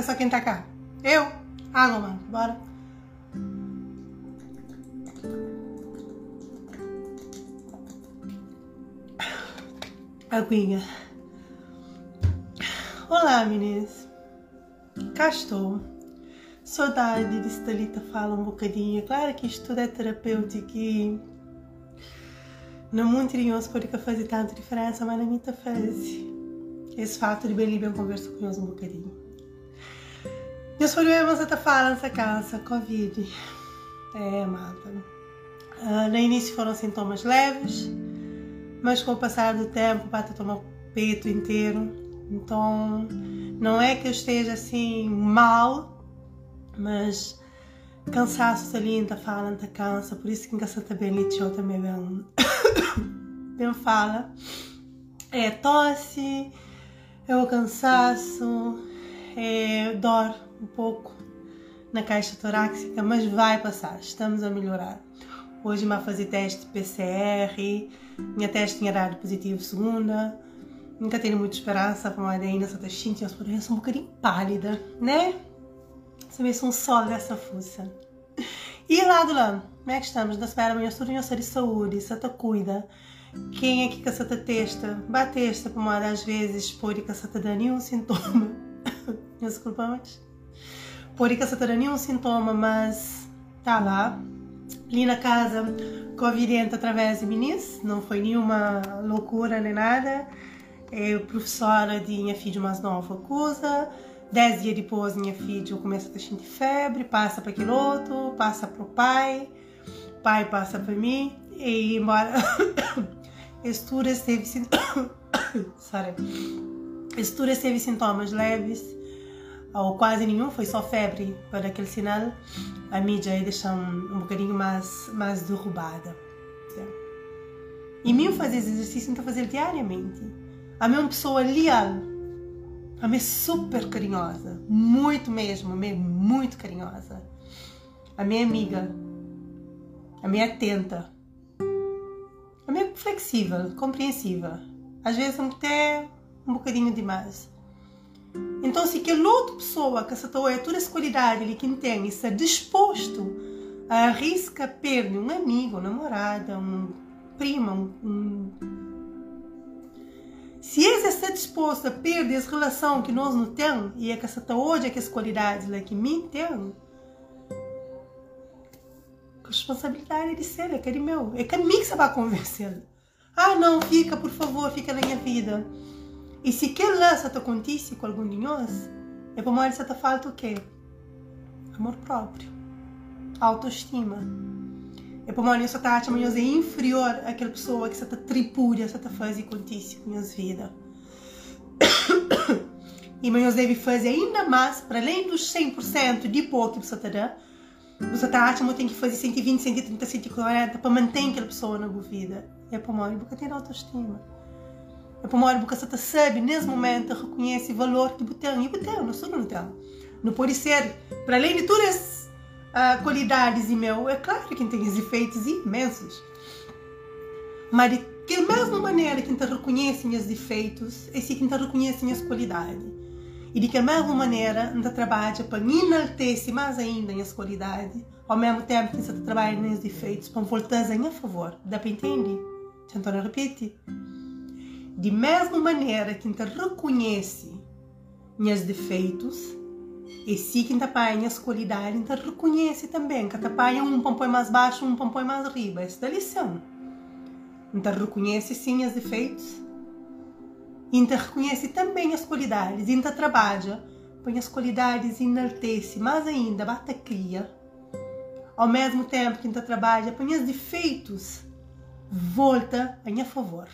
olha só quem tá cá. Eu? Água, mano. Bora. Aguinha. Olá, meninas. Cá estou. Saudade de Stalita fala um bocadinho. Claro que isto tudo é terapêutico e não muito nenhum pode fazer tanta diferença, mas na minha faz. Esse fato de bem bem conversa com eles um bocadinho. Meus problemas até falam essa casa, Covid. É, mata. Uh, no início foram sintomas leves, mas com o passar do tempo, bate tomar o peito inteiro. Então, não é que eu esteja assim mal, mas cansaço fala, tá cansa, por isso que engraçado também litiu também bem, bem fala. É tosse, é o cansaço, é dor um pouco na caixa torácica, mas vai passar, estamos a melhorar. Hoje me fazer teste PCR, minha teste tinha dado positivo segunda, nunca tenho muita esperança para uma ainda só estou sentindo um bocadinho pálida, né? Você vê um sol dessa fuça. E lá do lado, como é que estamos? Da espera amanhã estou de saúde, te cuida. Quem é que te testa? Batesta, pomada às vezes, que você te dá nenhum sintoma. Desculpa, mas. Por que você te dá nenhum sintoma, mas tá lá. Ali na casa, covidente através de minis, não foi nenhuma loucura nem nada. É professora de minha filha mais nova acusa Dez dias depois, minha filha começa a sentir febre, passa para aquele outro, passa para o pai, pai passa para mim, e embora Sorry. Esturas teve sintomas leves, ou quase nenhum, foi só febre para aquele sinal, a mídia aí deixa um, um bocadinho mais, mais derrubada. E mim fazer exercício, então fazer diariamente. A minha pessoa leal a minha é super carinhosa, muito mesmo, mesmo muito carinhosa. A minha amiga, a minha atenta, a minha flexível, compreensiva. Às vezes até um bocadinho demais. Então, se aquela outra pessoa que essa tua é toda essa qualidade ali que tem está disposto a arriscar perder um amigo, uma namorada, um prima, um, um se eles estão dispostos a perder essa relação que nós não temos, e é que essa hoje é que lá que mim tem, a responsabilidade é de ser, é que é de meu. É que a mim que você vai convencer. Ah, não, fica, por favor, fica na minha vida. E se aquele lá te acontece com algum de nós, é para mais te falta o quê? Amor próprio, autoestima. É para uma só tá achando é inferior àquela pessoa que você está tripúria, você está fazendo contigo com a vida. E mas deve fazer ainda mais, para além dos 100% de pouco que você está dando, você está achando que tem que fazer 120, 130, 140 para manter aquela pessoa na sua vida. É para uma porque tem autoestima. Porque você está sabe, nesse momento, reconhece o valor que tem. E tem, não sou não tem. Não pode ser, para além de isso uh, qualidades e meu, é claro que tem os efeitos imensos. Mas de que mesma maneira que te reconhecem os defeitos, é assim que te reconhecem as qualidades. E de que mesma maneira te trabalha para enaltecer mais ainda as qualidades, ao mesmo tempo que você trabalha nos defeitos, para voltar a favor. Dá para entender? Então, repete. De mesma maneira que te reconhece os defeitos, e se quem apanha as qualidades, então reconhece também que apanha um põe mais baixo, um põe mais arriba. Essa é lição. Então reconhece sim os defeitos. Então reconhece também as qualidades. Então trabalha, põe as qualidades e enaltece mais ainda, bata cria. Ao mesmo tempo que então trabalha, põe os defeitos, volta a favor.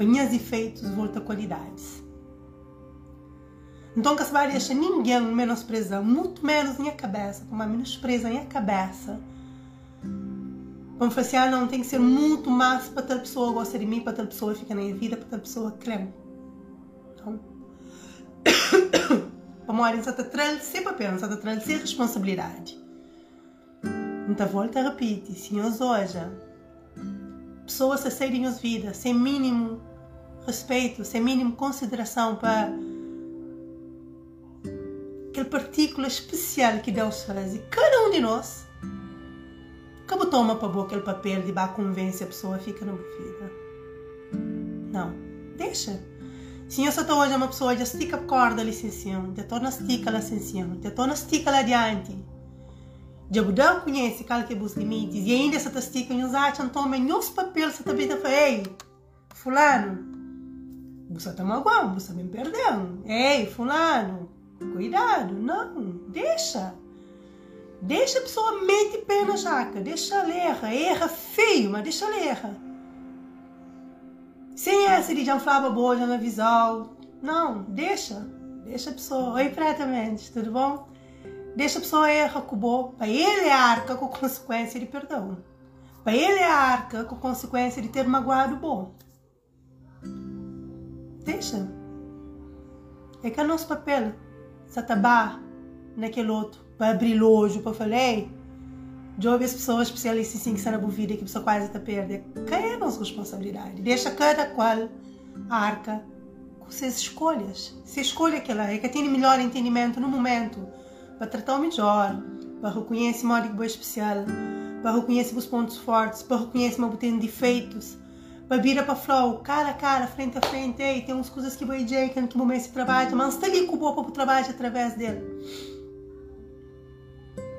Põe os defeitos, volta qualidades. Então que se vai deixar ninguém menosprezar, muito menos minha cabeça, como a menospreza minha cabeça. Vamos falar assim, ah, não, tem que ser muito mais para tal pessoa gosta de mim, para tal pessoa fica na minha vida, para tal pessoa creme. Então, vamos olhar, você está sempre pensa, está trazendo sem responsabilidade. Então volta a repetir, senhores hoje, pessoas a saírem as vidas sem mínimo respeito, sem mínimo consideração para partícula especial que Deus faz. E cada um de nós, como toma para boca aquele papel de convence a pessoa fica na vida. Não, deixa. Se eu só estou hoje uma pessoa já estica a corda licencião, já torna estica a licencião, já torna estica lá adiante. Já não conhece qual que os limites e ainda está estica e os acham tomem os papéis se também está ei, fulano, você está magoando, você me perdeu. Ei, fulano, cuidado, não, deixa. Deixa a pessoa mente pé na jaca, deixa ela erra, erra feio, mas deixa ela erra. Sem essa de janflava bolha na visão, não, deixa, deixa a pessoa, oi pretamente, tudo bom? Deixa a pessoa erra com o bom, para ele é arca com consequência de perdão. Para ele é arca com consequência de ter magoado o bom. Deixa. É que é nosso papel. Satabá naquele outro para abrir o olho, para falar, de ouvir as pessoas especialistas assim que estão na vida que a pessoa quase está perdendo. Quem é a nossa responsabilidade? Deixa cada qual arca com suas escolhas. Se escolhe aquela é que tem melhor entendimento no momento para tratar o melhor, para reconhecer o modo que é especial, para reconhecer os pontos fortes, para reconhecer o que tem defeitos, para vir para flow, cara a cara, frente a frente, ei, tem umas coisas que vai dizer que momento se trabalha, mas está ali com o para o trabalho através dele.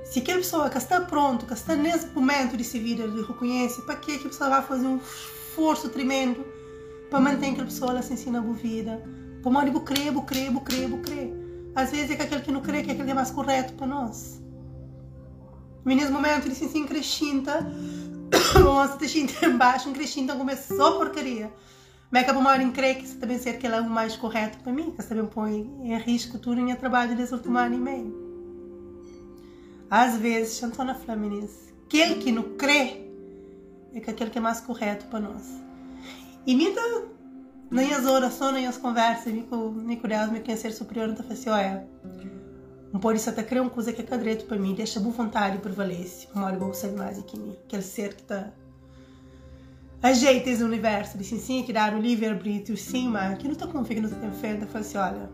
Se aquela pessoa que está pronto, que está nesse momento de se vida, de reconhece, para que a pessoa vai fazer um esforço tremendo para manter aquela pessoa ela se ensina a vida? Para mal digo crer, crer, crer, crer. Às vezes é que aquele que não crê que é aquele que é mais correto para nós. E nesse momento ele se ensina nossa, está embaixo, um crescenta começou a porcaria. Mas acaba uma hora em crer que isso também ser aquele é o mais correto para mim, que também põe em risco tudo em trabalho desse último ano e meio. Às vezes, Chantona Flamenense, aquele que não crê é que aquele que é mais correto para nós. E minha nem as orações, nem as conversas, nem com, nem com Deus, meu ser superior, não está assim, olha, não pode só crer uma coisa que é cadreto para mim, deixa boa vontade prevalece, mora vou ser mais aqui mim, aquele ser que está ajeita esse universo, disse sim, que dar o livre-arbítrio, sim, mas que não está com que não está fé, fala assim, olha,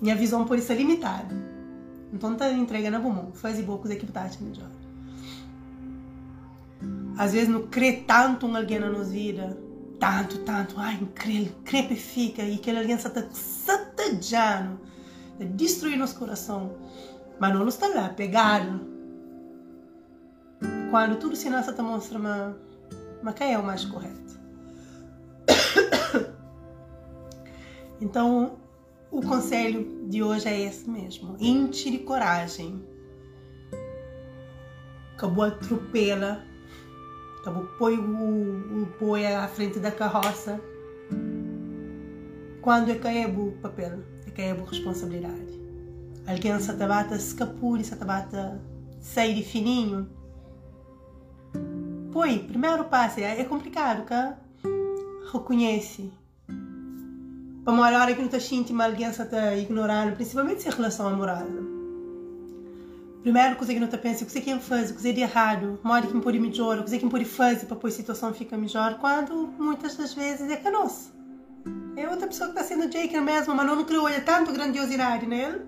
minha visão pode ser limitada então tá entregando a bom, faz e poucos equipados melhor. Às vezes não crê tanto em alguém na nossa vida, tanto, tanto, ai, incrível, crepifica e aquele alguém está satadjando, tá destruir nosso coração. Mas não está lá, pegado. Quando tudo se nossa te mostra, mas, mas quem é o mais correto? Então, o conselho de hoje é esse mesmo. Enche de coragem. Acabou a atropela. Acabou põe o, o boi à frente da carroça. Quando é caibo o papel, é caibo responsabilidade. Alguém se tabata escapure, se tabata sair fininho. Põe, primeiro passo, é, é complicado, cá? Reconhece para uma hora que não estás íntima, alguém está ignorando, principalmente se é relação amorosa. Primeiro, coisa que não está pensando, o que é que faz, o que é de errado, hora que me pode melhorar, o que é me pode fazer para a situação ficar melhor, quando muitas das vezes é que é nosso. É outra pessoa que está sendo Jake mesmo, mas não criou tanto grandiosidade nele,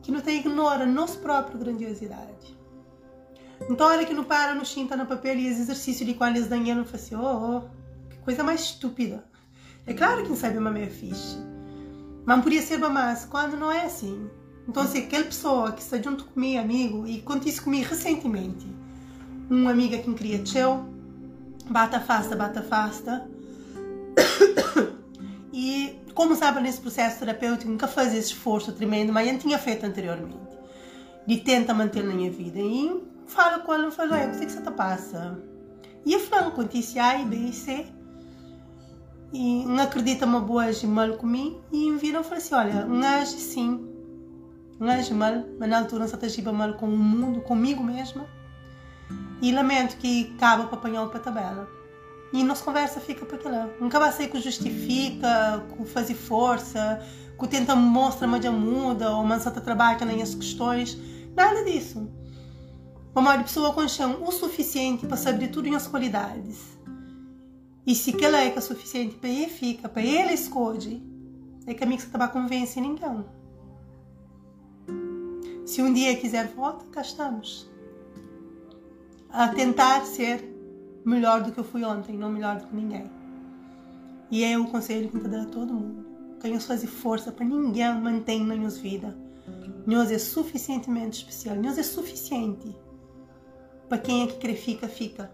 que não tem ignora nossa própria grandiosidade. Então, olha que não para, no chinta no papel e esse exercício de quando eles danham, assim, oh, oh, que coisa mais estúpida. É claro que sabe uma meia fixe, mas podia ser mais quando não é assim. Então, se aquela pessoa que está junto comigo, amigo, e isso comigo recentemente, uma amiga que me teu, bata afasta, bata afasta, e como sabe nesse processo terapêutico, nunca faz esse esforço tremendo, mas eu tinha feito anteriormente, de tenta manter na minha vida, e fala com ela, fala, o que é que você está passa? E eu falo, conta isso A, B e C, e não acredita uma boa mal comigo e viram e falou assim, olha, um age sim, um age mal, mas na altura não se agiba mal com o mundo, comigo mesma e lamento que acaba para apanhar para tabela. E nossa conversa fica para aquela. Nunca vai ser que justifica, que faz força, que tenta mostrar mas já muda, ou mas está trabalhando nas questões. Nada disso. Uma pessoa com chão o suficiente para saber tudo em as qualidades e se aquela é que é suficiente para ele fica, para ele escolhe, é que a mim você estava convencendo ninguém. Se um dia quiser volta, cá estamos. A tentar ser melhor do que eu fui ontem, não melhor do que ninguém. E é o conselho que eu dou a todo mundo. Tenham fazer força para ninguém manter na nossa vida. Nós é suficientemente especial. Nós é suficiente. Para quem é que quer fica, fica.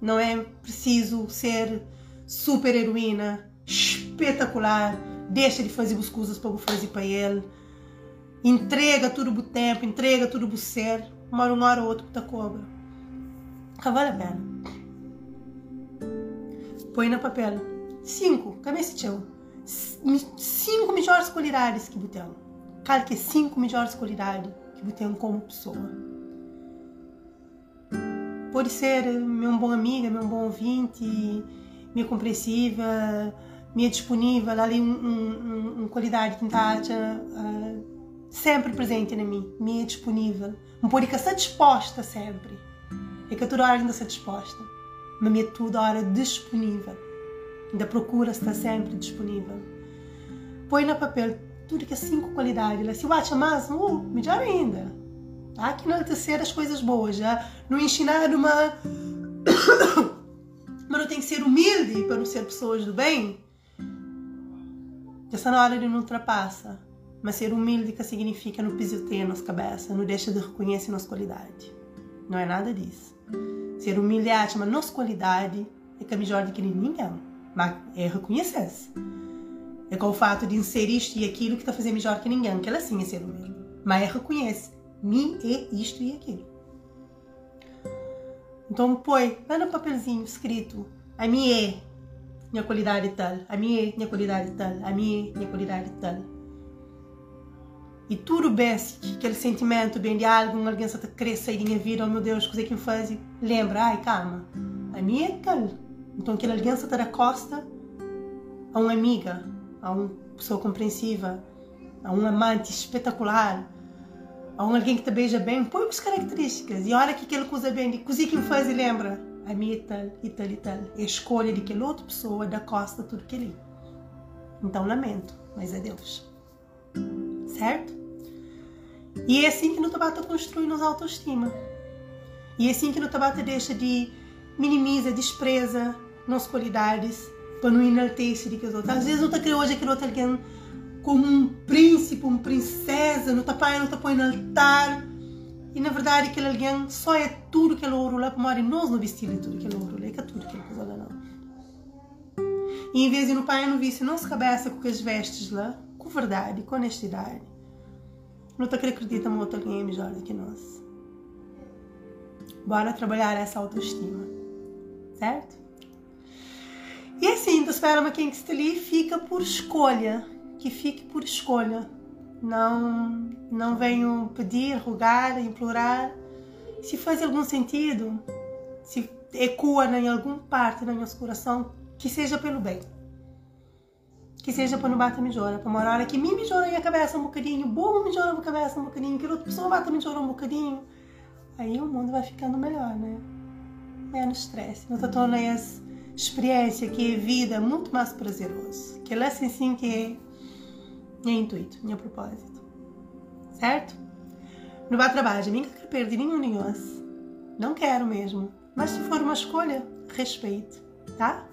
Não é preciso ser super heroína, espetacular. Deixa de fazer as coisas para fazer para ele. Entrega tudo o tempo, entrega tudo o ser. Uma hora, ou outra, cobra. Vale a pena. Põe no papel. Cinco. Teu? Cinco melhores qualidades que você tem. Calque cinco melhores qualidades que você como pessoa. Pode ser meu bom amiga, meu bom ouvinte, minha compreensiva, minha disponível, ali um, um, um, qualidade que está uh, sempre presente em mim, minha disponível. Não pode ficar disposta sempre. É que a toda hora ainda está disposta, mas minha toda hora disponível. Ainda procura estar sempre disponível. Põe no papel tudo que é cinco qualidades. Se o acha mais, uh, melhor ainda. Há que enaltecer as coisas boas, já não ensinar uma. Mas não tem que ser humilde para não ser pessoas do bem. Na hora de não ultrapassa. Mas ser humilde que significa não pisoteia a nossa cabeça, não deixa de reconhecer nossa qualidade. Não é nada disso. Ser humilde é mas nossa qualidade é que é melhor do que ninguém. Mas é reconhecer-se. É com o fato de ser isto e aquilo que está fazer melhor que ninguém, que ela sim é ser humilde. Mas é reconhece mim é isto e aquilo. Então põe lá no papelzinho escrito a mim é minha qualidade tal, a mim é minha qualidade tal, a mim é minha qualidade tal. E tudo bem, aquele sentimento bem de algo, alguém a querer sair da minha vida, oh meu Deus, coisa que me faz, lembra, ai calma, a mim é tal. Então aquele alguém a dar costa a uma amiga, a uma pessoa compreensiva, a um amante espetacular, a alguém que te beija bem, põe as características. E olha que aquele coisa bem, de coisa que me faz e lembra. A minha e tal, e tal, e tal. É a escolha de aquela outra pessoa da costa tudo que ele. Então lamento, mas é Deus. Certo? E é assim que no Tabata construir nos autoestima. E é assim que no Tabata deixa de minimiza, despreza nossas qualidades para não enaltecer de que os outros. Às vezes não está querendo hoje aquele outro alguém como um príncipe, uma princesa, não está pai, não está põe altar. E na verdade aquele alguém só é tudo que ele ouro lá para nós não vestimos tudo que ele ouro lá, é é tudo que ele coisa lá não. E em vez de no pai não visse nossa cabeça com as vestes lá, com verdade, com honestidade, não está que acredita que alguém melhor do que nós. Bora trabalhar essa autoestima, certo? E assim, tu espera quem que ali fica por escolha que fique por escolha. Não, não venho pedir, rogar, implorar. Se faz algum sentido, se ecoa em alguma parte do nosso coração, que seja pelo bem. Que seja para não bater melhora, para uma hora que me melhora a cabeça um bocadinho, bom melhora a cabeça um bocadinho, que outra pessoa bate melhora um bocadinho. Aí o mundo vai ficando melhor, né? Menos estresse. Não tornando essa experiência que é vida muito mais prazeroso. Que é assim, sim que é meu intuito, meu propósito. Certo? No meu trabalho, nunca quero perder nenhum nós. Não quero mesmo. Mas se for uma escolha, respeito, tá?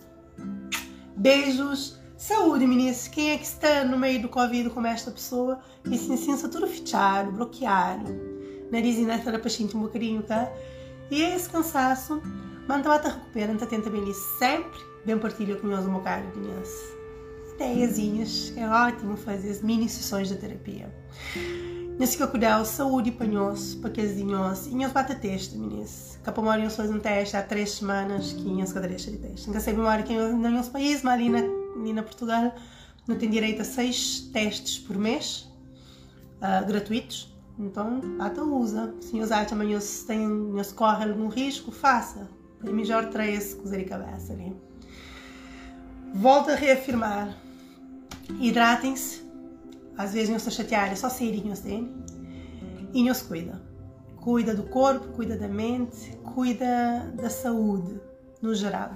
Beijos. Saúde, meninas. Quem é que está no meio do Covid como esta pessoa e se sensa tudo fechado, bloqueado. Nariz e neta para sentir um bocadinho, tá? E é esse cansaço, mantém-te recuperando, tenta bem sempre. Bem partilha com nós um bocado, meninas ideiazinhas. É ótimo fazer as mini sessões de terapia. Nesse que cuidar saúde para nós, para aqueles de nós, e nós bate teste, meninas. Capa mora nós fazemos um teste há três semanas que nós cadeiras de teste. Nunca sei memória que no nosso país, mas ali na, ali na Portugal, não tem direito a seis testes por mês, uh, gratuitos. Então, bata usa. Se usar também se tem, se corre algum risco, faça. É melhor trazer-se com a cabeça ali. Volto a reafirmar Hidratem-se. Às vezes não se chatear, é só saírem dele. E não se cuida. Cuida do corpo, cuida da mente, cuida da saúde no geral.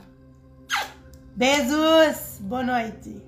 Beijos! Boa noite!